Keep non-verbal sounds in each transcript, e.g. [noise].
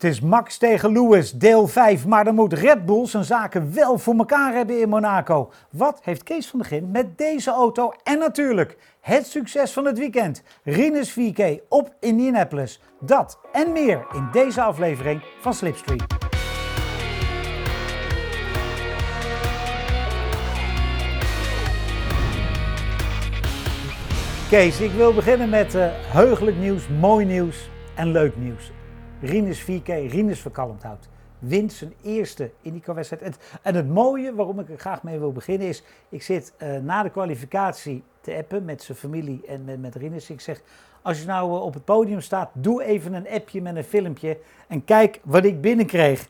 Het is Max tegen Lewis, deel 5. Maar dan moet Red Bull zijn zaken wel voor elkaar hebben in Monaco. Wat heeft Kees van der Gin met deze auto? En natuurlijk het succes van het weekend. Rinus 4K op Indianapolis. Dat en meer in deze aflevering van Slipstream. Kees, ik wil beginnen met uh, heugelijk nieuws, mooi nieuws en leuk nieuws. Rinus 4K, Rinus Verkalmthout, wint zijn eerste IndyCar-wedstrijd. En, en, het mooie, waarom ik er graag mee wil beginnen, is... ik zit uh, na de kwalificatie te appen met zijn familie en met, met Rinus. Ik zeg, als je nou uh, op het podium staat, doe even een appje met een filmpje... en kijk wat ik binnenkreeg.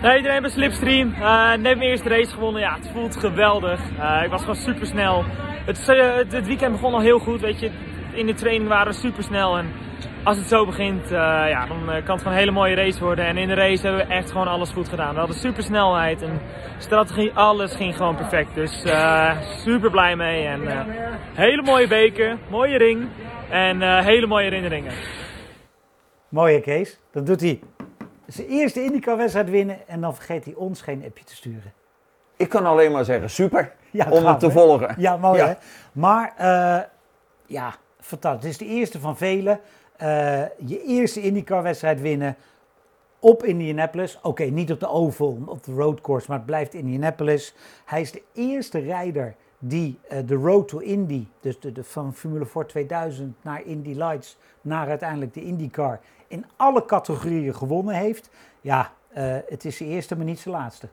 Hey iedereen bij Slipstream. Uh, net mijn eerste race gewonnen. Ja, het voelt geweldig. ik was gewoon super snel. Het, weekend begon al heel goed, weet je. In de training waren we super snel en als het zo begint, uh, ja, dan kan het gewoon een hele mooie race worden. En in de race hebben we echt gewoon alles goed gedaan. We hadden super snelheid en strategie, alles ging gewoon perfect. Dus uh, super blij mee. En uh, hele mooie beker, mooie ring en hele mooie herinneringen. Mooie Kees, dan doet hij zijn eerste IndyCar-wedstrijd winnen en dan vergeet hij ons geen appje te sturen. Ik kan alleen maar zeggen, super, ja, om het te volgen. Ja, mooi hè. Maar ja, fantastisch. Het is de eerste van vele. Uh, je eerste IndyCar-wedstrijd winnen op Indianapolis. Oké, okay, niet op de Oval, op de road course, maar het blijft Indianapolis. Hij is de eerste rijder die uh, de Road to Indy, dus de, de, van Formule 4 2000 naar Indy Lights, naar uiteindelijk de IndyCar, in alle categorieën gewonnen heeft. Ja, uh, het is de eerste, maar niet zijn laatste.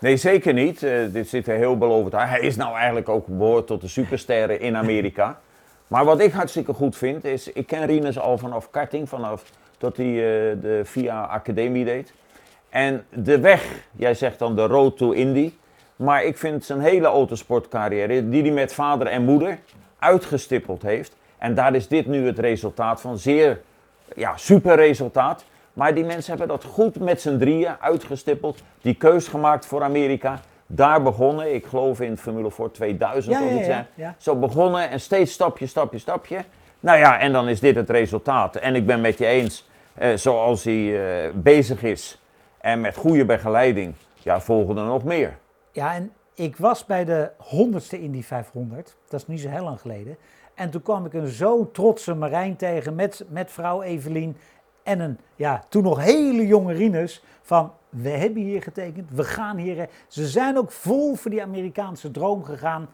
Nee, zeker niet. dit zit er heel belovend aan. Hij is nou eigenlijk ook behoord tot de supersterren in Amerika. [laughs] Maar wat ik hartstikke goed vind is, ik ken Rinus al vanaf karting, vanaf dat hij uh, de VIA Academie deed. En de weg, jij zegt dan de road to Indy. Maar ik vind zijn hele autosportcarrière, die hij met vader en moeder uitgestippeld heeft. En daar is dit nu het resultaat van. Zeer, ja, super resultaat. Maar die mensen hebben dat goed met z'n drieën uitgestippeld. Die keus gemaakt voor Amerika daar begonnen. Ik geloof in Formule 4 2000 of iets. Ja, ja, Zo begonnen en steeds stapje, stapje, stapje. Nou ja, en dan is dit het resultaat. En ik ben met je eens, eh, zoals hij eh, bezig is en met goede begeleiding, ja, volgen er nog meer. Ja, en ik was bij de 100ste Indy 500, dat is niet zo heel lang geleden. En toen kwam ik een zo trotse Marijn tegen met, met vrouw Evelien en een, ja, toen nog hele jonge Rinus van we hebben hier getekend, we gaan hier. Ze zijn ook vol voor die Amerikaanse droom gegaan.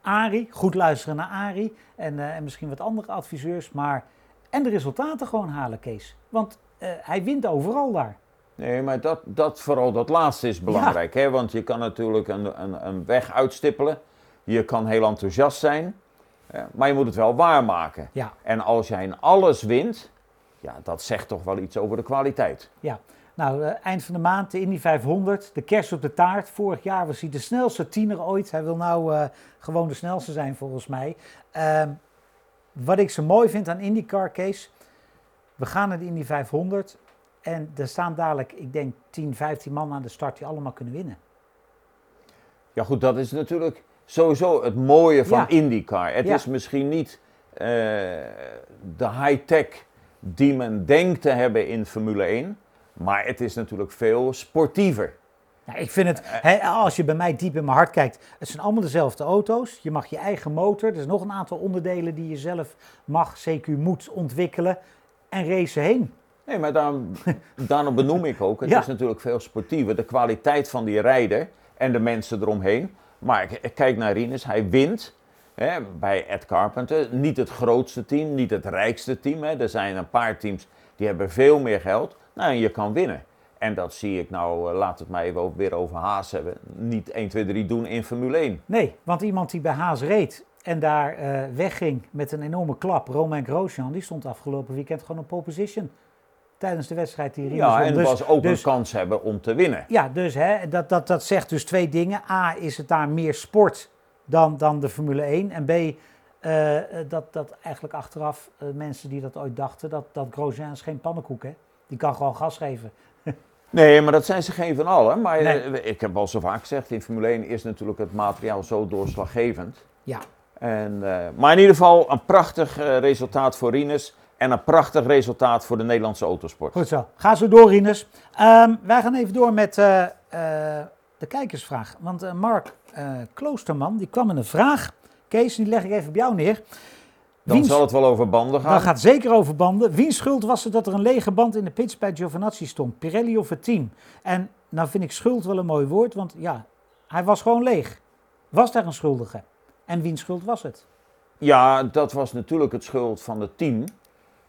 Ari, goed luisteren naar Ari en, uh, en misschien wat andere adviseurs, maar en de resultaten gewoon halen, Kees. Want uh, hij wint overal daar. Nee, maar dat, dat vooral dat laatste is belangrijk, ja. hè? want je kan natuurlijk een, een, een weg uitstippelen. Je kan heel enthousiast zijn, maar je moet het wel waarmaken. Ja. En als jij in alles wint, ja, dat zegt toch wel iets over de kwaliteit. Ja, nou, uh, eind van de maand, de Indy 500, de kerst op de taart. Vorig jaar was hij de snelste tiener ooit. Hij wil nou uh, gewoon de snelste zijn volgens mij. Uh, wat ik zo mooi vind aan IndyCar, Case, we gaan naar de Indy 500 en er staan dadelijk, ik denk, 10, 15 man aan de start die allemaal kunnen winnen. Ja goed, dat is natuurlijk sowieso het mooie van ja. IndyCar. Het ja. is misschien niet uh, de high-tech die men denkt te hebben in Formule 1. Maar het is natuurlijk veel sportiever. Ik vind het, hè, als je bij mij diep in mijn hart kijkt, het zijn allemaal dezelfde auto's. Je mag je eigen motor, er zijn nog een aantal onderdelen die je zelf mag, CQ moet ontwikkelen en racen heen. Nee, maar daarom, [laughs] daarom benoem ik ook, het ja. is natuurlijk veel sportiever. De kwaliteit van die rijder en de mensen eromheen. Maar ik, kijk naar Rinus, hij wint hè, bij Ed Carpenter. Niet het grootste team, niet het rijkste team. Hè. Er zijn een paar teams die hebben veel meer geld. Nou, je kan winnen. En dat zie ik nou, uh, laat het mij even weer over Haas hebben, niet 1, 2, 3 doen in Formule 1. Nee, want iemand die bij Haas reed en daar uh, wegging met een enorme klap, Romain Grosjean, die stond afgelopen weekend gewoon op pole position. Tijdens de wedstrijd die Ja, won. en dus, was ook dus, een kans hebben om te winnen. Ja, dus hè, dat, dat, dat zegt dus twee dingen. A, is het daar meer sport dan, dan de Formule 1. En B, uh, dat, dat eigenlijk achteraf uh, mensen die dat ooit dachten, dat, dat Grosjean is geen pannenkoek hè. Die kan gewoon gas geven. Nee, maar dat zijn ze geen van allen. Maar nee. ik heb al zo vaak gezegd, in Formule 1 is natuurlijk het materiaal zo doorslaggevend. Ja. En, uh, maar in ieder geval een prachtig uh, resultaat voor Rinus. En een prachtig resultaat voor de Nederlandse autosport. Goed zo. Ga zo door, Rinus. Ehm, wij gaan even door met eh, eh, de kijkersvraag. Want eh, Mark eh, Kloosterman, die kwam met een vraag. Kees, die leg ik even bij jou neer. Dan Wiens- zal het wel over banden gaan. Dat gaat zeker over banden. Wiens schuld was het dat er een lege band in de pits bij Giovinazzi stond? Pirelli of het team? En nou vind ik schuld wel een mooi woord, want ja, hij was gewoon leeg. Was daar een schuldige? En wiens schuld was het? Ja, dat was natuurlijk het schuld van het team.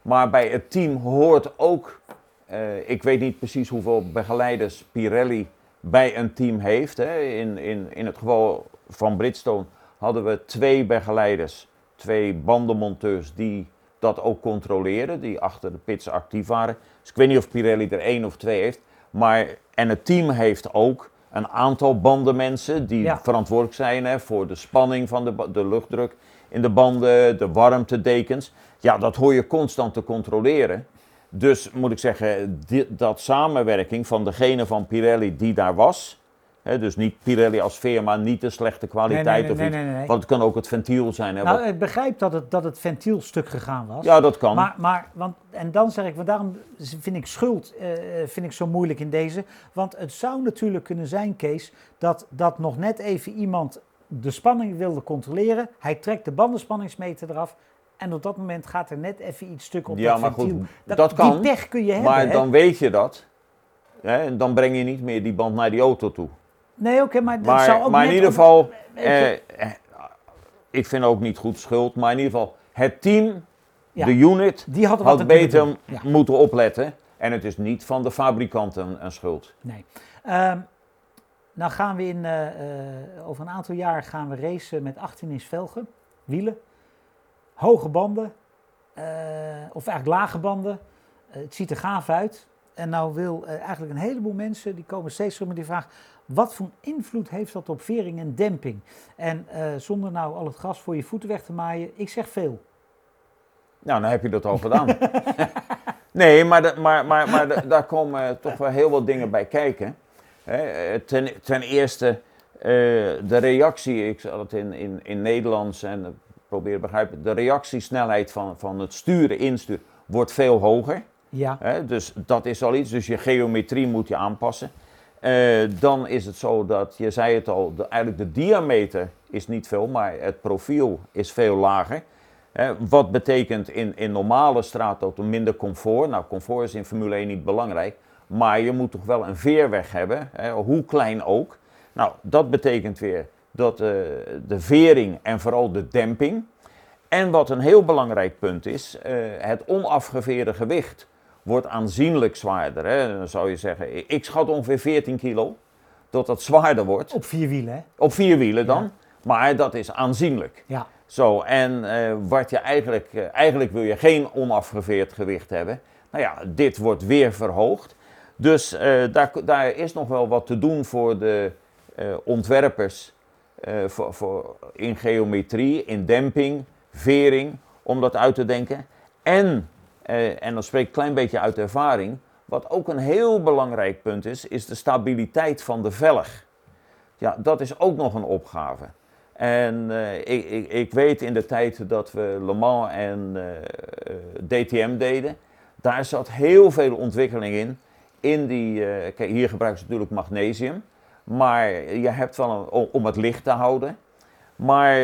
Maar bij het team hoort ook, eh, ik weet niet precies hoeveel begeleiders Pirelli bij een team heeft. Hè. In, in, in het geval van Bridgestone hadden we twee begeleiders, twee bandenmonteurs die dat ook controleren, die achter de pits actief waren. Dus ik weet niet of Pirelli er één of twee heeft. Maar, en het team heeft ook een aantal bandenmensen die Ja. verantwoordelijk zijn hè, voor de spanning van de, de luchtdruk in de banden, de warmtedekens. Ja, dat hoor je constant te controleren. Dus moet ik zeggen, dat samenwerking van degene van Pirelli die daar was. Dus niet Pirelli als firma, niet de slechte kwaliteit Nee, nee, nee, of iets. Want het kan ook het ventiel zijn. Hè, Nou, wat- ik begrijp dat het, dat het ventiel stuk gegaan was. ja, dat kan. Maar, maar want, en dan zeg ik, want daarom vind ik schuld eh, vind ik zo moeilijk in deze. Want het zou natuurlijk kunnen zijn, Kees, dat, dat nog net even iemand de spanning wilde controleren. Hij trekt de bandenspanningsmeter eraf. En op dat moment gaat er net even iets stuk op ja, dat maar ventiel. goed, dat, kan. Die pech kun je hebben. maar hè? dan weet je dat. Hè, en dan breng je niet meer die band naar die auto toe. Nee, oké, maar dat zou ook maar in ieder geval, eh, eh, ik vind ook niet goed schuld, maar in ieder geval, het team, Ja. de unit, die had kunnen beter. Ja. moeten opletten. En het is niet van de fabrikant een, schuld. Nee. Ehm, nou gaan we in, eh, eh, over een aantal jaar gaan we racen met 18 inch velgen, wielen, hoge banden, of eigenlijk lage banden. Het ziet er gaaf uit. En nou wil eigenlijk een heleboel mensen, die komen steeds terug met die vraag, wat voor invloed heeft dat op vering en demping? En eh, zonder nou al het gras voor je voeten weg te maaien, ik zeg veel. Nou, dan heb je dat al gedaan. [laughs] nee, maar, de- maar, maar, maar de- daar komen toch wel heel wat dingen bij kijken. Hè, eh, ten, ten eerste, eh, de reactie, ik zal het in, in, in Nederlands en probeer te begrijpen, de reactiesnelheid van, van het sturen, insturen, wordt veel hoger. Ja, Hè, dus dat is al iets, dus je geometrie moet je aanpassen. Eh, dan is het zo dat, je zei het al, de, eigenlijk de diameter is niet veel, maar het profiel is veel lager. Hè, wat betekent in, in normale straatauto minder comfort? Nou, comfort is in Formule 1 niet belangrijk, maar je moet toch wel een veerweg hebben, hoe klein ook. Nou, dat betekent weer dat eh, de vering en vooral de demping. En wat een heel belangrijk punt is, eh, het onafgeveerde gewicht wordt aanzienlijk zwaarder. Hè. Dan zou je zeggen, ik- schat ongeveer 14 kilo, dat dat zwaarder wordt. op vier wielen, hè? Op vier wielen dan, Ja. maar dat is aanzienlijk. Ja, Zo, en eh, wat je eigenlijk, eh, eigenlijk wil je geen onafgeveerd gewicht hebben. Nou ja, dit wordt weer verhoogd. Dus eh, daar, daar is nog wel wat te doen voor de ontwerpers voor, voor, in geometrie, in demping, vering, om dat uit te denken. En, eh, en dan spreek ik een klein beetje uit ervaring, wat ook een heel belangrijk punt is, is de stabiliteit van de velg. Ja, dat is ook nog een opgave. En eh, ik, ik, ik weet in de tijd dat we Le Mans en eh, DTM deden, daar zat heel veel ontwikkeling in. In die, kijk, hier gebruiken ze natuurlijk magnesium, maar je hebt wel om- het licht te houden. Maar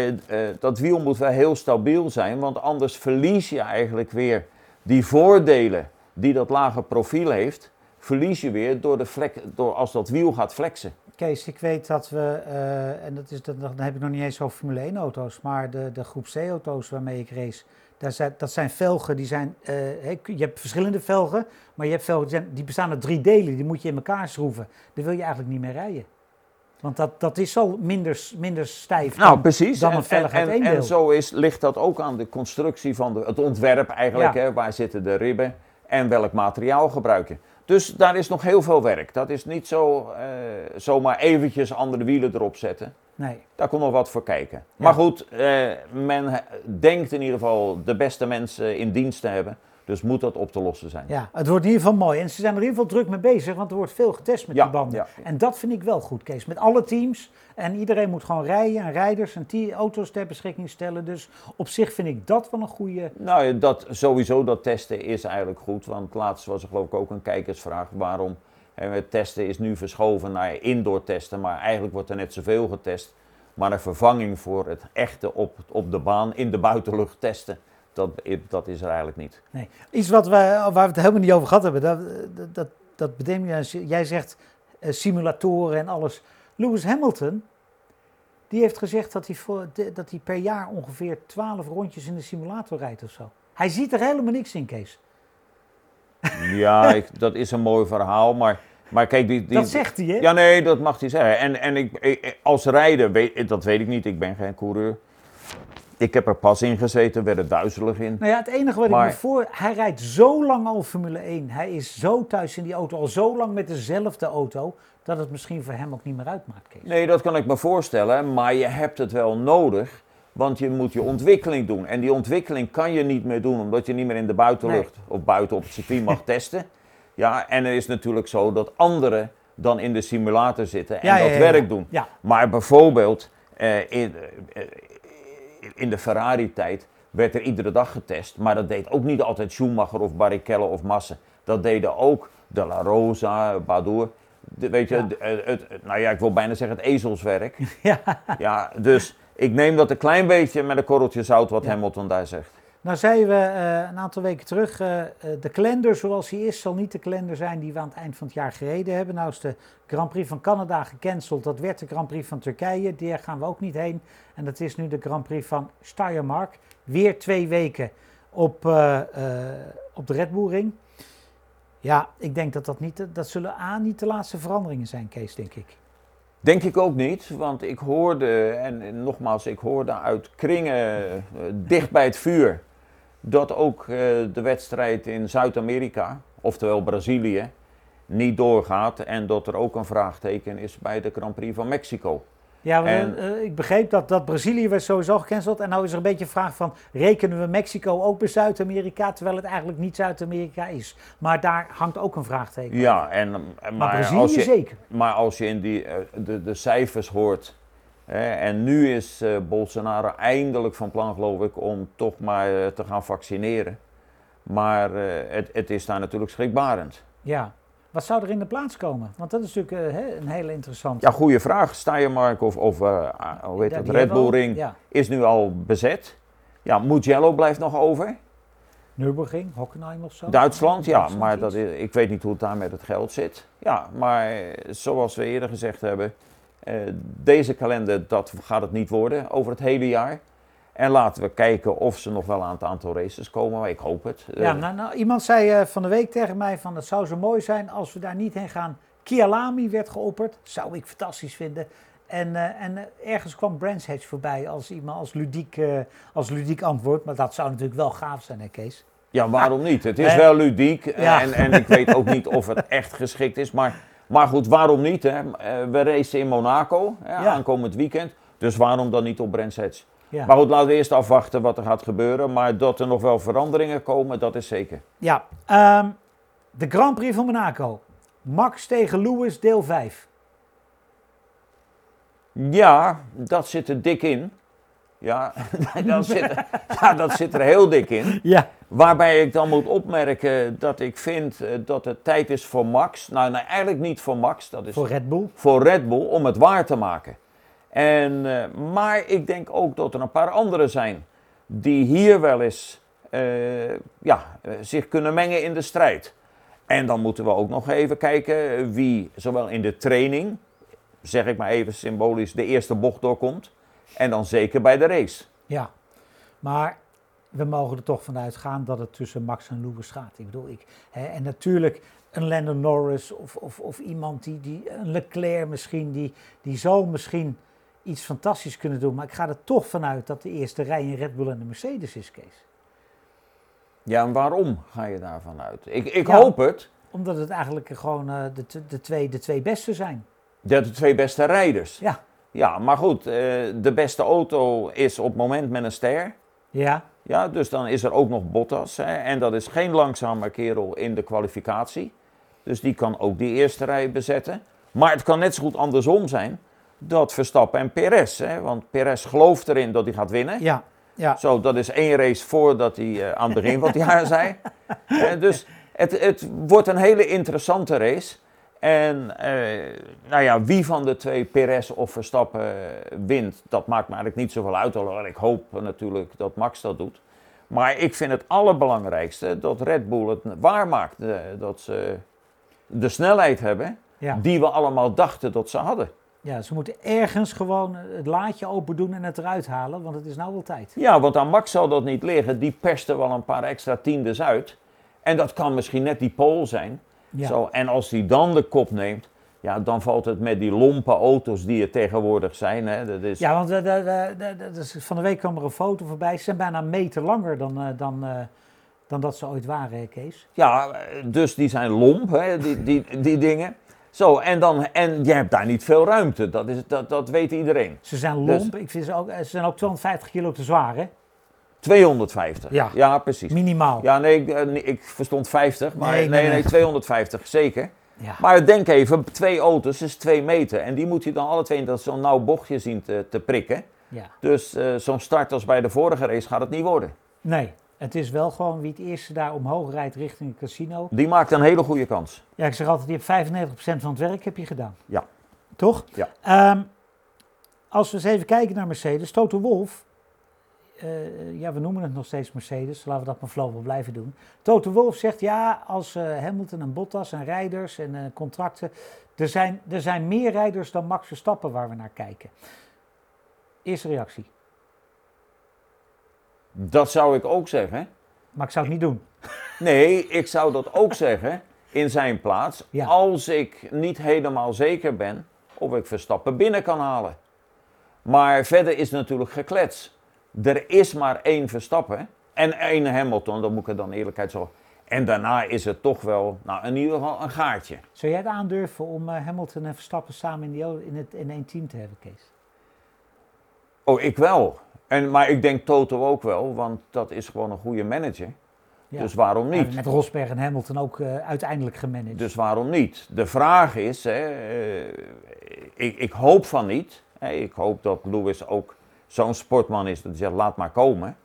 dat wiel moet wel heel stabiel zijn, want anders verlies je eigenlijk weer die voordelen die dat lage profiel heeft, verlies je weer door, de vlek, door als dat wiel gaat flexen. Kees, ik weet dat we, eh, en dat is, dat, dan heb ik nog niet eens over Formule 1 auto's, maar de, de groep C auto's waarmee ik race, daar zijn, dat zijn velgen, die zijn, eh, je hebt verschillende velgen, maar je hebt velgen die, die bestaan uit drie delen, die moet je in elkaar schroeven. Daar wil je eigenlijk niet meer rijden. Want dat, dat is al minder, minder stijf Nou, dan, precies. dan een en, en, en zo is, ligt dat ook aan de constructie van de, het ontwerp eigenlijk. Ja. Hè, waar zitten de ribben en welk materiaal gebruik je. Dus daar is nog heel veel werk. Dat is niet zo eh, zomaar eventjes andere wielen erop zetten. Nee, Daar komt nog wat voor kijken. Maar goed, eh, men denkt in ieder geval de beste mensen in dienst te hebben. Dus moet dat op te lossen zijn. Ja, het wordt in ieder geval mooi. En ze zijn er in ieder geval druk mee bezig, want er wordt veel getest met Ja, die banden. ja. En dat vind ik wel goed, Kees. Met alle teams. En iedereen moet gewoon rijden en rijders en die auto's ter beschikking stellen. Dus op zich vind ik dat wel een goede... Nou, ja, dat, sowieso dat testen is eigenlijk goed. Want laatst was er geloof ik ook een kijkersvraag waarom hè, het testen is nu verschoven naar indoor testen. Maar eigenlijk wordt er net zoveel getest. Maar een vervanging voor het echte op, op de baan, in de buitenlucht testen, dat, dat is er eigenlijk niet. Nee. Iets wat we, waar we het helemaal niet over gehad hebben. Dat, dat, dat, bedenk je, jij zegt eh, simulatoren en alles. Lewis Hamilton, die heeft gezegd dat hij, voor, dat hij per jaar ongeveer 12 rondjes in de simulator rijdt of zo. Hij ziet er helemaal niks in, Kees. [laughs] Ja, ik, dat is een mooi verhaal. Maar, maar kijk, die, die, dat zegt hij, hè? Ja, nee, dat mag hij zeggen. En, en ik, ik- als rijder, weet, dat weet ik niet, ik ben geen coureur. Ik heb er pas in gezeten, werd er duizelig in. Nou ja, het enige wat Maar- ik me voor... Hij rijdt zo lang al Formule 1. Hij is zo thuis in die auto, al zo lang met dezelfde auto... dat het misschien voor hem ook niet meer uitmaakt, Kees. Nee, dat kan ik me voorstellen, maar je hebt het wel nodig. Want je moet je ontwikkeling doen. En die ontwikkeling kan je niet meer doen, omdat je niet meer in de buitenlucht of buiten op het circuit mag [laughs] testen. Ja, en er is natuurlijk zo dat anderen dan in de simulator zitten en Ja, dat ja, werk doen. Ja, Maar bijvoorbeeld eh, in, eh, in de Ferrari-tijd werd er iedere dag getest. Maar dat deed ook niet altijd Schumacher of Barrichello of Massa. Dat deden ook De La Rosa, Badoer. De- weet je, Ja. de- het, het- nou ja, ik wil bijna zeggen het ezelswerk. [laughs] ja. ja, dus ik neem dat een klein beetje met een korreltje zout wat Ja. Hamilton daar zegt. Nou zeiden we eh, een aantal weken terug, eh, eh, de kalender zoals die is, zal niet de kalender zijn die we aan het eind van het jaar gereden hebben. Nou is de Grand Prix van Canada gecanceld, dat werd de Grand Prix van Turkije, daar gaan we ook niet heen. En dat is nu de Grand Prix van Steiermark, weer twee weken op, op de Red Bull Ring. Ja, ik denk dat dat niet, dat zullen A niet de laatste veranderingen zijn, Kees, denk ik. Denk ik ook niet, want ik hoorde, en, nogmaals, ik hoorde uit kringen dicht bij het vuur, dat ook eh, de wedstrijd in Zuid-Amerika, oftewel Brazilië, niet doorgaat en dat er ook een vraagteken is bij de Grand Prix van Mexico. Ja, maar, En- eh, ik begreep dat, dat Brazilië werd sowieso gecanceld. En nou is er een beetje een vraag van, rekenen we Mexico ook bij Zuid-Amerika? Terwijl het eigenlijk niet Zuid-Amerika is. Maar daar hangt ook een vraagteken. Ja, en, eh, maar, maar, Brazilië als je, zeker. maar als je in die, eh, de, de cijfers hoort, en nu is eh, Bolsonaro eindelijk van plan, geloof ik, om toch maar eh, te gaan vaccineren. Maar eh, het, het is daar natuurlijk schrikbarend. Ja. Wat zou er in de plaats komen? Want dat is natuurlijk een hele interessante. Ja, goede vraag. Steiermark of, of eh, hoe heet Red Bull. Ring Ja. is nu al bezet. Ja, Mugello blijft nog over. Nürburgring, Hockenheim of zo. Duitsland, ja, Duitsland maar dat is, ik weet niet hoe het daar met het geld zit. Ja, maar zoals we eerder gezegd hebben, deze kalender, dat gaat het niet worden over het hele jaar. En laten we kijken of ze nog wel aan het aantal races komen, maar ik hoop het. Eh, Ja, nou, nou, iemand zei eh, van de week tegen mij van het zou zo mooi zijn als we daar niet heen gaan. Kialami werd geopperd, zou ik fantastisch vinden. En, eh, en eh, ergens kwam Brands Hatch voorbij als iemand als ludiek, eh, als ludiek antwoord. Maar dat zou natuurlijk wel gaaf zijn, hè Kees? Ja, waarom niet? Het is Eh, wel ludiek eh, ja. en, en ik weet ook niet of het echt geschikt is. Maar, maar goed, waarom niet? Hè? Eh, We racen in Monaco hè, Ja. aankomend weekend. Dus waarom dan niet op Brands Hatch? Ja, Maar goed, laten we eerst afwachten wat er gaat gebeuren. Maar dat er nog wel veranderingen komen, dat is zeker. ja ehm, de Grand Prix van Monaco. Max tegen Lewis, deel 5. Ja, dat zit er dik in. Ja, [laughs] dat zit, ja, dat zit er heel dik in. Ja, Waarbij ik dan moet opmerken dat ik vind eh, dat het tijd is voor Max. Nou, nee, eigenlijk niet voor Max. Dat is voor Red Bull. voor Red Bull om het waar te maken. En, eh, maar ik denk ook dat er een paar anderen zijn die hier wel eens eh, ja, zich kunnen mengen in de strijd. En dan moeten we ook nog even kijken wie zowel in de training, zeg ik maar even symbolisch, de eerste bocht doorkomt. En dan zeker bij de race. Ja, maar we mogen er toch vanuit gaan dat het tussen Max en Lewis gaat. Ik bedoel, ik, hè, en natuurlijk een Lando Norris of, of, of iemand die, die, een Leclerc misschien, die, die zou misschien iets fantastisch kunnen doen. Maar ik ga er toch vanuit dat de eerste rij een Red Bull en de Mercedes is, Kees. Ja, en waarom ga je daarvan uit? Ik, ik Ja. hoop het Omdat het eigenlijk gewoon eh, de, de, twee, de twee beste zijn. dat de twee beste rijders. Ja, Ja, maar goed, eh, de beste auto is op het moment met een ster. ja, Ja, dus dan is er ook nog Bottas. Hè, en dat is geen langzame kerel in de kwalificatie. Dus die kan ook die eerste rij bezetten. Maar het kan net zo goed andersom zijn dat Verstappen en Perez. Hè, want Perez gelooft erin dat hij gaat winnen. Ja, ja. Zo, dat is één race voordat hij eh, aan het begin van het jaar zei. Dus het, het wordt een hele interessante race. En eh, nou ja, wie van de twee, Perez of Verstappen, eh, wint, dat maakt me eigenlijk niet zoveel uit. Alhoewel ik hoop natuurlijk dat Max dat doet. Maar ik vind het allerbelangrijkste dat Red Bull het waarmaakt. eh, dat ze de snelheid hebben Ja. die we allemaal dachten dat ze hadden. ja, ze moeten ergens gewoon het laadje open doen en het eruit halen, want het is nou wel tijd. Ja, want aan Max zal dat niet liggen. Die perste wel een paar extra tiendes uit. En dat kan misschien net die pole zijn. Ja. Zo, en als hij dan de kop neemt, ja, dan valt het met die lompe auto's die er tegenwoordig zijn. Hè, dat is, Ja, want de, de, de, de- dus van de week kwam er een foto voorbij. Ze zijn bijna een meter langer dan, eh, dan, eh, dan dat ze ooit waren, Kees. Ja, dus die zijn lomp, hè, die, die, die dingen. Zo, en, dan, en je hebt daar niet veel ruimte, dat, is, dat, dat weet iedereen. Ze zijn Dus- lomp. Ik vind ze, ook, ze zijn ook 250 kilo te zwaar, hè? 250. Ja. precies. Minimaal. Ja, nee, ik, eh, ik verstond 50, maar Nee, nee, nee, nee, nee. 250, zeker. Ja. Maar denk even, twee auto's is twee meter. En die moet je dan alle twee in dat zo'n nauw bochtje zien te, te prikken. ja. Dus eh, zo'n start als bij de vorige race gaat het niet worden. Nee, het is wel gewoon wie het eerste daar omhoog rijdt richting het casino. Die maakt een hele goede kans. Ja, ik zeg altijd, je hebt 95% van het werk heb je gedaan. Ja. Toch? Ja. Ehm, als we eens even kijken naar Mercedes. Toto Wolff, eh, ja, we noemen het nog steeds Mercedes. Laten we dat maar voorlopig blijven doen. Toto Wolff zegt, ja, als eh, Hamilton en Bottas en rijders en eh, contracten... Er zijn, er zijn meer rijders dan Max Verstappen waar we naar kijken. Eerste reactie. Dat zou ik ook zeggen. Maar ik zou het niet doen. Nee, ik zou dat ook [laughs] zeggen in zijn plaats. Ja. Als ik niet helemaal zeker ben of ik Verstappen binnen kan halen. Maar verder is natuurlijk geklets. Er is maar één Verstappen en één Hamilton, dat moet ik er dan eerlijkheid zo. En daarna is het toch wel, nou in ieder geval een gaatje. Zou jij het aandurven om eh, Hamilton en Verstappen samen in, die, in, het, in één team te hebben, Kees? Oh, ik wel. En, maar ik denk Toto ook wel, want dat is gewoon een goede manager. Ja. Dus waarom Ja, niet? met Rosberg en Hamilton ook eh, uiteindelijk gemanaged. Dus waarom niet? De vraag is, hè, eh, ik, ik hoop van niet. Hè, ik hoop dat Lewis ook zo'n sportman is dat hij zegt, laat maar komen.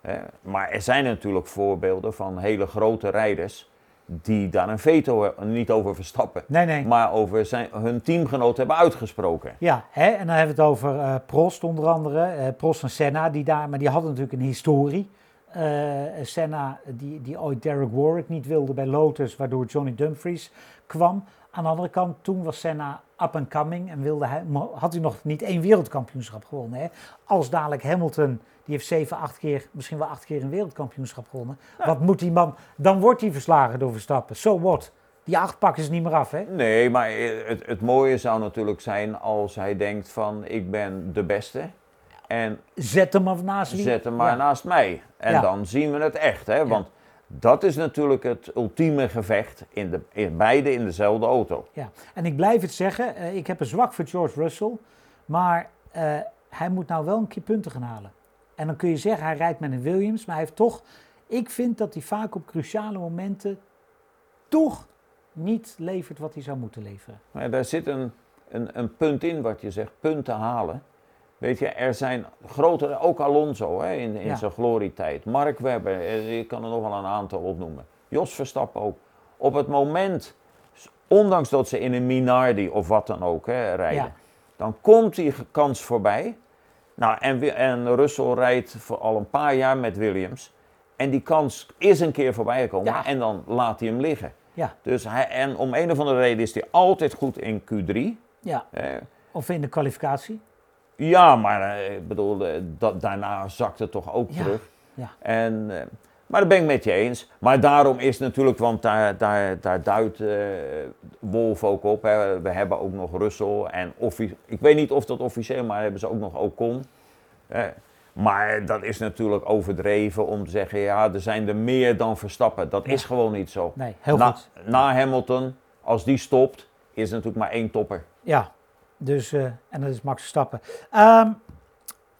Hè, maar er zijn natuurlijk voorbeelden van hele grote rijders die daar een veto he- niet over verstappen. nee, nee. Maar over zijn, hun teamgenoot hebben uitgesproken. Ja, hè? en dan hebben we het over eh, Prost onder andere. eh, Prost en Senna, die daar, maar die hadden natuurlijk een historie. Eh, Senna, die, die ooit Derek Warwick niet wilde bij Lotus, waardoor Johnny Dumfries kwam. Aan de andere kant, toen was Senna up and coming en wilde hij, had hij nog niet één wereldkampioenschap gewonnen. Hè? Als dadelijk Hamilton, die heeft zeven, acht keer, misschien wel acht keer een wereldkampioenschap gewonnen. Wat moet die man, dan wordt hij verslagen door Verstappen. So what? Die acht pakken ze niet meer af, hè? Nee, maar eh, het, het mooie zou natuurlijk zijn als hij denkt van ik ben de beste. En Zet hem maar naast wie. Zet hem maar Ja. naast mij. En Ja. dan zien we het echt. Hè? Want dat is natuurlijk het ultieme gevecht. In de, in, beide in dezelfde auto. Ja, en ik blijf het zeggen, eh, ik heb een zwak voor George Russell, maar eh, hij moet nou wel een keer punten gaan halen. En dan kun je zeggen, hij rijdt met een Williams, maar hij heeft toch, ik vind dat hij vaak op cruciale momenten toch niet levert wat hij zou moeten leveren. Maar daar zit een, een, een punt in wat je zegt, punten halen. Weet je, er zijn grotere, ook Alonso hè, in, in Ja. zijn glorietijd. Mark Webber, eh, ik kan er nog wel een aantal opnoemen. Jos Verstappen ook. Op het moment, ondanks dat ze in een Minardi of wat dan ook hè, rijden, Ja. dan komt die kans voorbij. Nou, en, en Russell rijdt voor al een paar jaar met Williams. En die kans is een keer voorbij gekomen Ja. en dan laat hij hem liggen. Ja, Dus hij, en om een of andere reden is hij altijd goed in Q3. ja. Eh, of in de kwalificatie. Ja, maar eh, ik bedoel, eh, dat, daarna zakt het toch ook Ja, terug. ja. En, eh, maar dat ben ik met je eens. Maar daarom is natuurlijk, want daar, daar, daar duidt eh, Wolf ook op. Hè. We hebben ook nog Russell en offi- ik weet niet of dat officieel, maar hebben ze ook nog Ocon. Eh, maar dat is natuurlijk overdreven om te zeggen, ja, er zijn er meer dan Verstappen. Dat is gewoon niet zo. Nee, heel na, goed. na Hamilton, als die stopt, is er natuurlijk maar één topper. Ja, dus, eh, en dat is Max Verstappen. Ehm,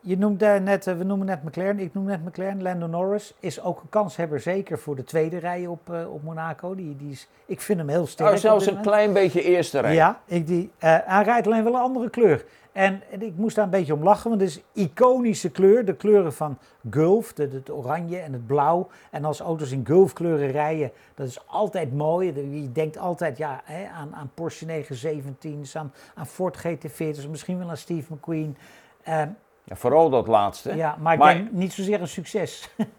je noemde net, eh, we noemen net McLaren, ik noem net McLaren. Lando Norris is ook een kanshebber zeker voor de tweede rij op, eh, op Monaco. Die, die is, ik vind hem heel sterk. Nou, zelfs een klein beetje eerste rij. Ja, ik die, eh, hij rijdt alleen wel een andere kleur. En, en ik moest daar een beetje om lachen, want het is iconische kleur. De kleuren van Gulf, de- het oranje en het blauw. En als auto's in Gulf-kleuren rijden, dat is altijd mooi. Je denkt altijd ja, hè, aan, aan Porsche 917's, aan, aan Ford GT40's, misschien wel aan Steve McQueen. Ehm, Ja, vooral dat laatste. ja, maar ik Maar- denk niet zozeer een succes. [laughs]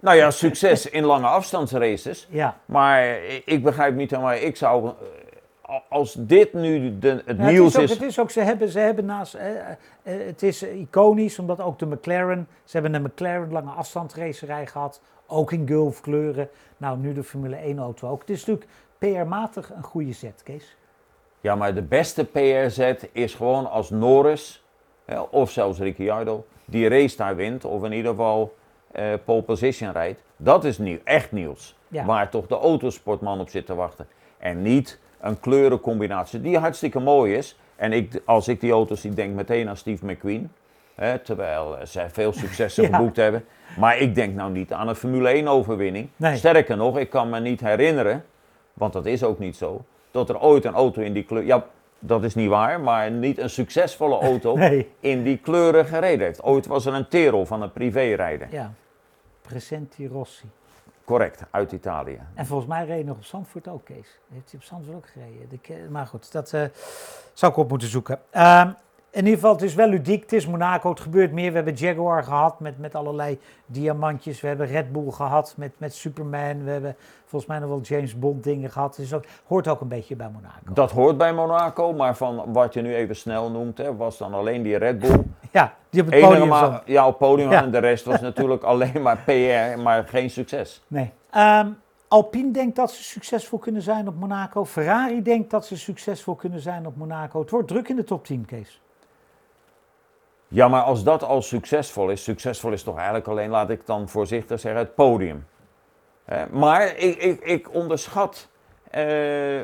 Nou ja, succes in lange afstandsraces. ja. Maar ik- begrijp niet helemaal, ik zou, eh, als dit nu de, het Ja, het, nieuws is ook, is, het is ook, ze hebben, ze hebben naast, eh, eh, het is iconisch, omdat ook de McLaren, ze hebben een McLaren lange afstandsracerij gehad, ook in Gulf kleuren. Nou, nu de Formule 1 auto ook. Het is natuurlijk PR-matig een goede zet, Kees. ja maar de beste PR-zet is gewoon als Norris, of zelfs Ricciardo, die race daar wint, of in ieder geval eh pole position rijdt. Dat is nieuw, echt nieuws. Ja. Waar toch de autosportman op zit te wachten. En niet een kleurencombinatie die hartstikke mooi is. En ik, als ik die auto's zie, denk meteen aan Steve McQueen. Hè, terwijl eh, zij veel successen [laughs] Ja. geboekt hebben. Maar ik denk nou niet aan een Formule 1 overwinning. Nee. Sterker nog, ik kan me niet herinneren, want dat is ook niet zo, dat er ooit een auto in die kleur... Ja, dat is niet waar, maar niet een succesvolle auto [laughs] Nee. in die kleuren gereden heeft. Ooit was er een Tero van een privérijder. Ja, Presenti Rossi. Correct, uit Italië. En volgens mij reed nog op Zandvoort ook, Kees. Heeft hij op Zandvoort ook gereden? De maar goed, dat eh, zou ik op moeten zoeken. Ehm, in ieder geval, het is wel ludiek. Het is Monaco, het gebeurt meer. We hebben Jaguar gehad met, met allerlei diamantjes. We hebben Red Bull gehad met, met Superman. We hebben volgens mij nog wel James Bond dingen gehad. Dus ook, hoort ook een beetje bij Monaco. Dat hoort bij Monaco, maar van wat je nu even snel noemt, hè, was dan alleen die Red Bull. [laughs] Ja, die op het podium maar, ja, op podium Ja. en de rest was [laughs] natuurlijk alleen maar PR, maar geen succes. Nee. Ehm, Alpine denkt dat ze succesvol kunnen zijn op Monaco. Ferrari denkt dat ze succesvol kunnen zijn op Monaco. Het wordt druk in de top 10, Kees. Ja, maar als dat al succesvol is, succesvol is toch eigenlijk alleen, laat ik dan voorzichtig zeggen, het podium. Maar ik, ik, ik onderschat eh,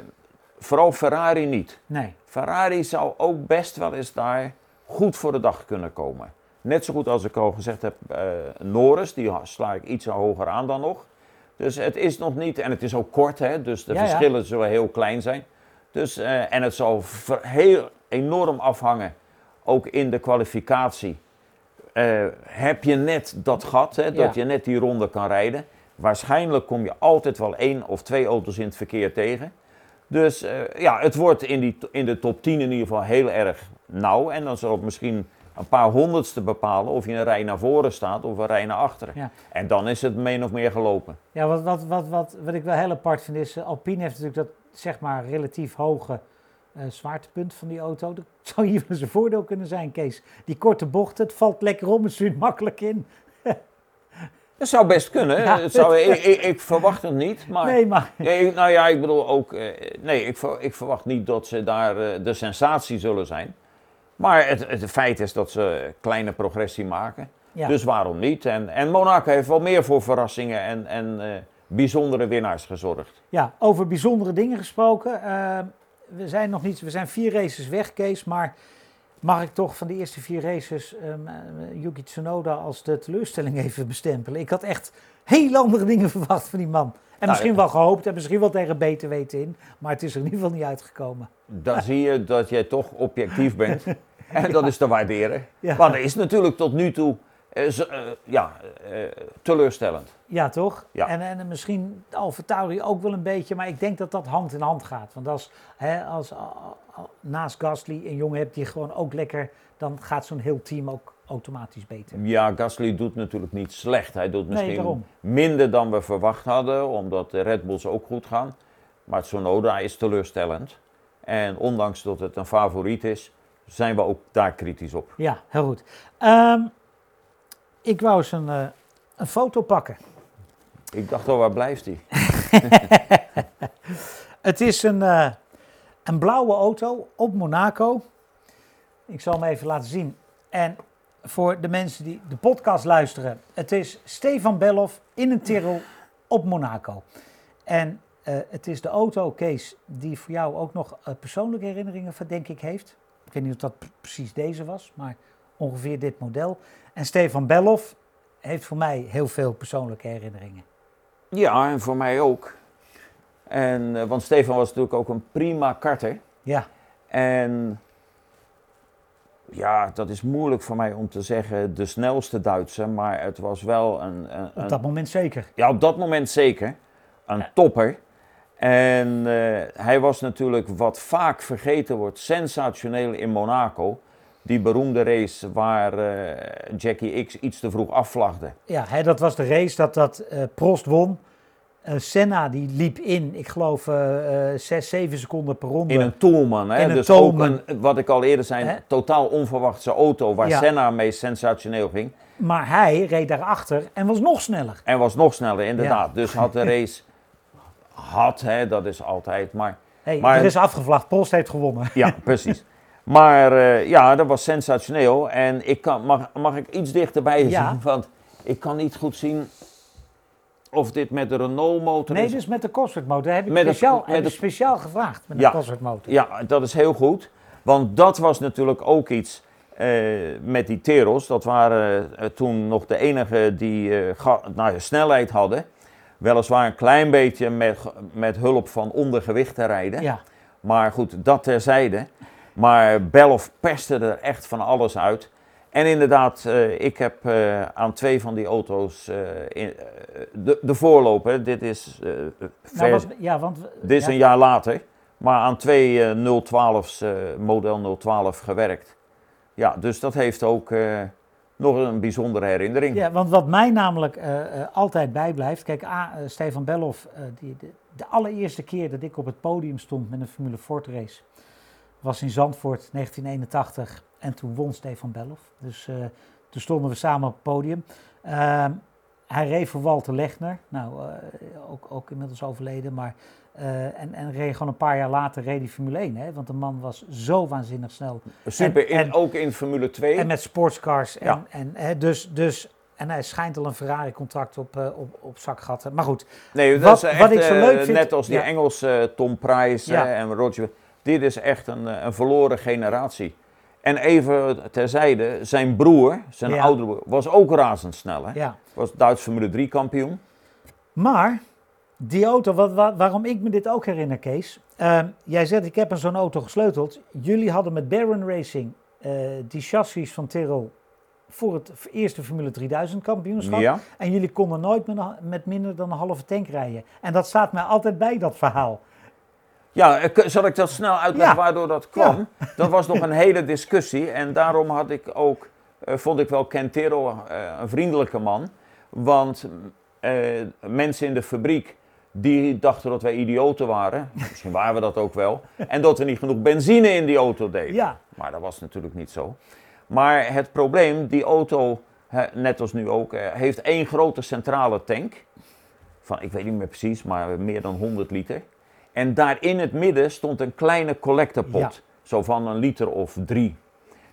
vooral Ferrari niet. Nee. Ferrari zou ook best wel eens daar goed voor de dag kunnen komen. Net zo goed als ik al gezegd heb, eh Norris, die sla ik iets hoger aan dan nog. Dus het is nog niet, en het is ook kort, hè, dus de Ja, ja. verschillen zullen heel klein zijn. Dus, eh, en het zal heel enorm afhangen, ook in de kwalificatie. Eh, heb je net dat gat, hè, dat Ja. je net die ronde kan rijden. Waarschijnlijk kom je altijd wel één of twee auto's in het verkeer tegen. Dus eh, ja, het wordt in, die, in de top 10 in ieder geval heel erg nauw. En dan zal het misschien een paar honderdste bepalen of je een rij naar voren staat of een rij naar achteren. Ja. En dan is het min of meer gelopen. Ja, wat, wat, wat, wat, wat ik wel heel apart vind is, eh, Alpine heeft natuurlijk dat zeg maar relatief hoge zwaartepunt van die auto. Dat zou hier wel eens een voordeel kunnen zijn, Kees. Die korte bochten, het valt lekker om, het stuurt makkelijk in. [laughs] Dat zou best kunnen. Ja. Het zou, ik, ik, ik verwacht het niet. Maar, Nee, maar Ja, ik- nou ja, ik bedoel ook. eh, nee, ik, ver- ik verwacht niet dat ze daar eh, de sensatie zullen zijn. Maar het, het feit is dat ze kleine progressie maken. ja. Dus waarom niet? En, en Monaco heeft wel meer voor verrassingen en, en eh, bijzondere winnaars gezorgd. Ja, over bijzondere dingen gesproken. eh, we zijn nog niet, we zijn vier races weg, Kees, maar mag ik toch van de eerste vier races ehm, eh, Yuki Tsunoda als de teleurstelling even bestempelen? Ik had echt heel andere dingen [laughs] verwacht van die man. En Nou, misschien wel gehoopt en misschien wel tegen beter weten in, maar het is er in ieder geval niet uitgekomen. Dan [laughs] zie je dat jij toch objectief bent. [laughs] En dat is te waarderen. Ja. Maar dat is natuurlijk tot nu toe eh, eh, ja, eh, teleurstellend. Ja, toch? Ja. En, en misschien Alfa Tauri ook wel een beetje, maar ik denk dat dat hand in hand gaat. Want als, hè, als naast Gasly een jongen hebt die gewoon ook lekker, dan gaat zo'n heel team ook automatisch beter. Ja, Gasly doet natuurlijk niet slecht. Hij doet misschien minder dan we verwacht hadden, omdat de Red Bulls ook goed gaan. Maar Tsunoda is teleurstellend. En ondanks dat het een favoriet is, zijn we ook daar kritisch op. Ja, heel goed. Ehm, ik wou eens een, eh, een foto pakken. Ik dacht al, waar blijft hij? [laughs] Het is een, eh, een blauwe auto op Monaco. Ik zal hem even laten zien. En voor de mensen die de podcast luisteren, het is Stefan Bellof in een Tyrrell op Monaco. En eh, het is de auto, Kees, die voor jou ook nog persoonlijke herinneringen denk ik, heeft. Ik weet niet of dat precies deze was, maar ongeveer dit model. En Stefan Bellof heeft voor mij heel veel persoonlijke herinneringen. Ja, en voor mij ook. En, eh, want Stefan was natuurlijk ook een prima karter. Ja, En ja, dat is moeilijk voor mij om te zeggen de snelste Duitser, maar het was wel een, een, op dat moment zeker. ja, op dat moment zeker een topper. En eh, hij was natuurlijk wat vaak vergeten wordt, sensationeel in Monaco. Die beroemde race waar eh, Jackie X iets te vroeg afvlagde. Ja, hè, dat was de race dat, dat eh, Prost won. Eh, Senna die liep in, ik geloof, zes, zeven seconden per ronde. In een Toolman, hè? In een dus Toolman. ook een, wat ik al eerder zei, Hè? totaal onverwachte auto waar Ja. Senna mee sensationeel ging. Maar hij reed daarachter en was nog sneller. En was nog sneller, inderdaad. Ja. Dus had de [laughs] race, had, hè, dat is altijd, maar Hey, Maar- er is afgevlacht, Prost heeft gewonnen. ja, [laughs] precies. Maar eh, ja, dat was sensationeel. En ik kan, mag, mag ik iets dichterbij Ja. zien? Want ik kan niet goed zien of dit met de Renault motor Nee, is. dus met de Cosworth motor. Heb ik Met speciaal, heb de- speciaal gevraagd met Ja. de Cosworth motor. Ja, dat is heel goed. Want dat was natuurlijk ook iets eh, met die Teros. Dat waren eh, toen nog de enige die ga- nou, ja, snelheid hadden. Weliswaar een klein beetje met, met hulp van ondergewicht te rijden. Ja. Maar goed, dat terzijde. Maar Bellof perste er echt van alles uit. En inderdaad, eh, ik heb eh, aan twee van die auto's eh, in, de, de voorloper. Dit is, Nou, wat, ja, want... dit is ja, een jaar later. Maar aan twee eh, 012's, eh, model 012 gewerkt. Ja, dus dat heeft ook nog een bijzondere herinnering. Ja, want wat mij namelijk altijd bijblijft. Kijk, A, Stefan Bellof, die, de, de allereerste keer dat ik op het podium stond met een Formule Ford race. Was in Zandvoort 1981. En toen won Stefan Bellof. Dus eh, toen stonden we samen op het podium. Ehm, hij reed voor Walter Legner. Nou, eh, ook, ook inmiddels overleden. Maar, eh, en, en reed gewoon een paar jaar later reed hij Formule 1. Hè? Want de man was zo waanzinnig snel. Super, En- in, ook in Formule 2. En met sportscars. En, Ja. en, hè, dus, dus, en hij schijnt al een Ferrari-contract op, eh, op, op zak gehad. te- Maar goed, nee, dat wat- is echt, wat ik zo leuk vind- net als die ja. Engelse Tom Price Ja. en Roger. Dit is echt een, eh, een verloren generatie. En even terzijde, zijn broer, zijn Ja. oudere broer, was ook razendsnel. Hè? ja. Was Duits Formule 3 kampioen. Maar die auto, wat, wa- waarom ik me dit ook herinner, Kees. ehm, jij zegt, ik heb aan zo'n auto gesleuteld. Jullie hadden met Baron Racing eh, die chassis van Tyrrell voor het eerste Formule 3000 kampioenschap. Ja. En jullie konden nooit met, een- met minder dan een halve tank rijden. En dat staat mij altijd bij, dat verhaal. Ja, ik- zal ik dat snel uitleggen Ja. waardoor dat kwam? [laughs] Dat was nog een hele discussie en daarom had ik ook, eh, vond ik wel Kentero eh, een vriendelijke man. Want eh, mensen in de fabriek, die dachten dat wij idioten waren. [laughs] Misschien waren we dat ook wel. En dat we niet genoeg benzine in die auto deden. Ja, Maar dat was natuurlijk niet zo. Maar het probleem, die auto, net als nu ook, eh, heeft één grote centrale tank. Van, ik weet niet meer precies, maar meer dan 100 liter. En daar in het midden stond een kleine collectorpot. Ja. Zo van een liter of drie.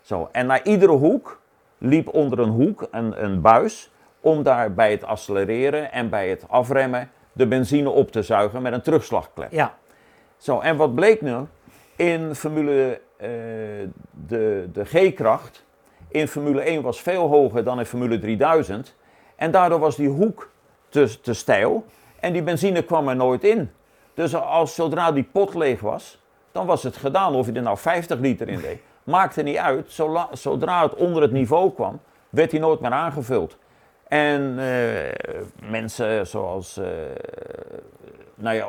Zo. En naar iedere hoek liep onder een hoek een, een buis. Om daar bij het accelereren en bij het afremmen de benzine op te zuigen met een terugslagklep. ja, Zo, en wat bleek nu? In Formule, eh, de, de G-kracht in Formule 1 was veel hoger dan in Formule 3000. En daardoor was die hoek te, te steil en die benzine kwam er nooit in. Dus als, zodra die pot leeg was, dan was het gedaan. Of je er nou 50 liter in deed, [laughs] maakte niet uit. Zola- zodra het onder het niveau kwam, werd hij nooit meer aangevuld. En eh, mensen zoals eh, nou ja,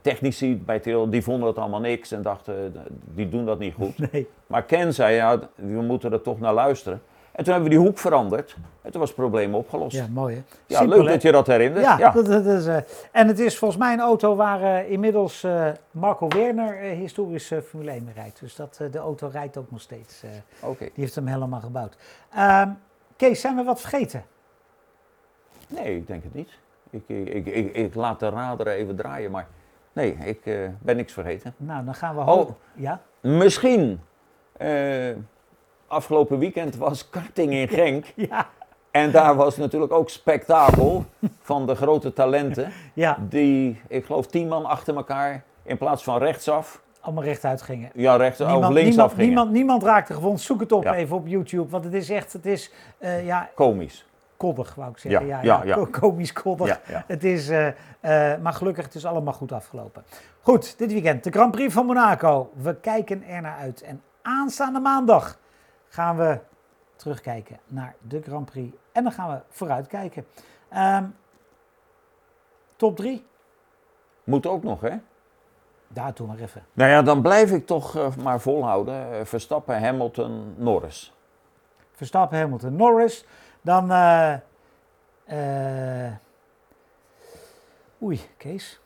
technici bij Tirol, die vonden het allemaal niks en dachten, eh, die doen dat niet goed. [laughs] nee. Maar Ken zei, ja, we moeten er toch naar luisteren. En toen hebben we die hoek veranderd en toen was het probleem opgelost. Ja, Ja, mooi hè. leuk Simpel, hè? dat je dat herinnert. Ja, Dat, dat is, eh, en het is volgens mij een auto waar eh, inmiddels eh, Marco Werner historisch Formule 1 mee rijdt. Dus dat, de auto rijdt ook nog steeds. Oké. die heeft hem helemaal gebouwd. Ehm, Kees, zijn we wat vergeten? Nee, ik denk het niet. Ik, ik, ik, ik, laat de radar even draaien, maar nee, ik ben niks vergeten. Nou, dan gaan we Oh. hopen. Ja? Misschien, afgelopen weekend was karting in [laughs] Genk. Ja, En daar was natuurlijk ook spektakel van de grote talenten. [laughs] ja, Die, ik geloof, tien man achter elkaar in plaats van rechtsaf allemaal rechtuit gingen. Ja, rechts of Niemand, linksaf niemand, gingen. niemand, niemand raakte gewond. Zoek het op Ja. even op YouTube, want het is echt, het is, eh, ja, Komisch. koddig wou ik zeggen. Ja, Ja, ja, ja, ja. ko- komisch koddig. Het is, eh, eh, maar gelukkig, het is allemaal goed afgelopen. Goed, dit weekend de Grand Prix van Monaco. We kijken er naar uit. En aanstaande maandag gaan we terugkijken naar de Grand Prix. En dan gaan we vooruitkijken. Ehm top 3? Moet ook nog, hè? Daar toe maar even. Nou ja, dan blijf ik toch eh, maar volhouden. Eh, Verstappen, Hamilton, Norris. Verstappen, Hamilton, Norris. Dan. eh, oei, Kees.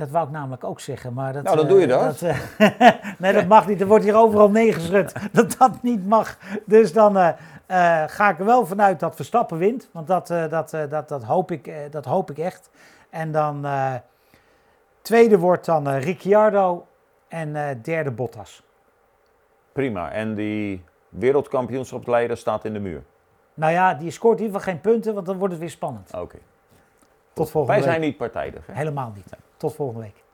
Dat wou ik namelijk ook zeggen, maar dat... Nou, dan eh, doe je dat. eh, [laughs] nee, dat mag niet. Er wordt hier overal neergeschud [laughs] dat dat niet mag. Dus dan eh, eh, ga ik er wel vanuit dat Verstappen wint. Want dat, eh, dat, eh, dat, dat, hoop, ik, eh, dat hoop ik echt. En dan... eh, tweede wordt dan eh, Ricciardo. En eh, derde Bottas. Prima. En die wereldkampioenschapsleider staat in de muur. Nou ja, die scoort in ieder geval geen punten, want dan wordt het weer spannend. Oké. Tot volgende Wij week. zijn niet partijdig. Hè? Helemaal niet. Tot volgende week.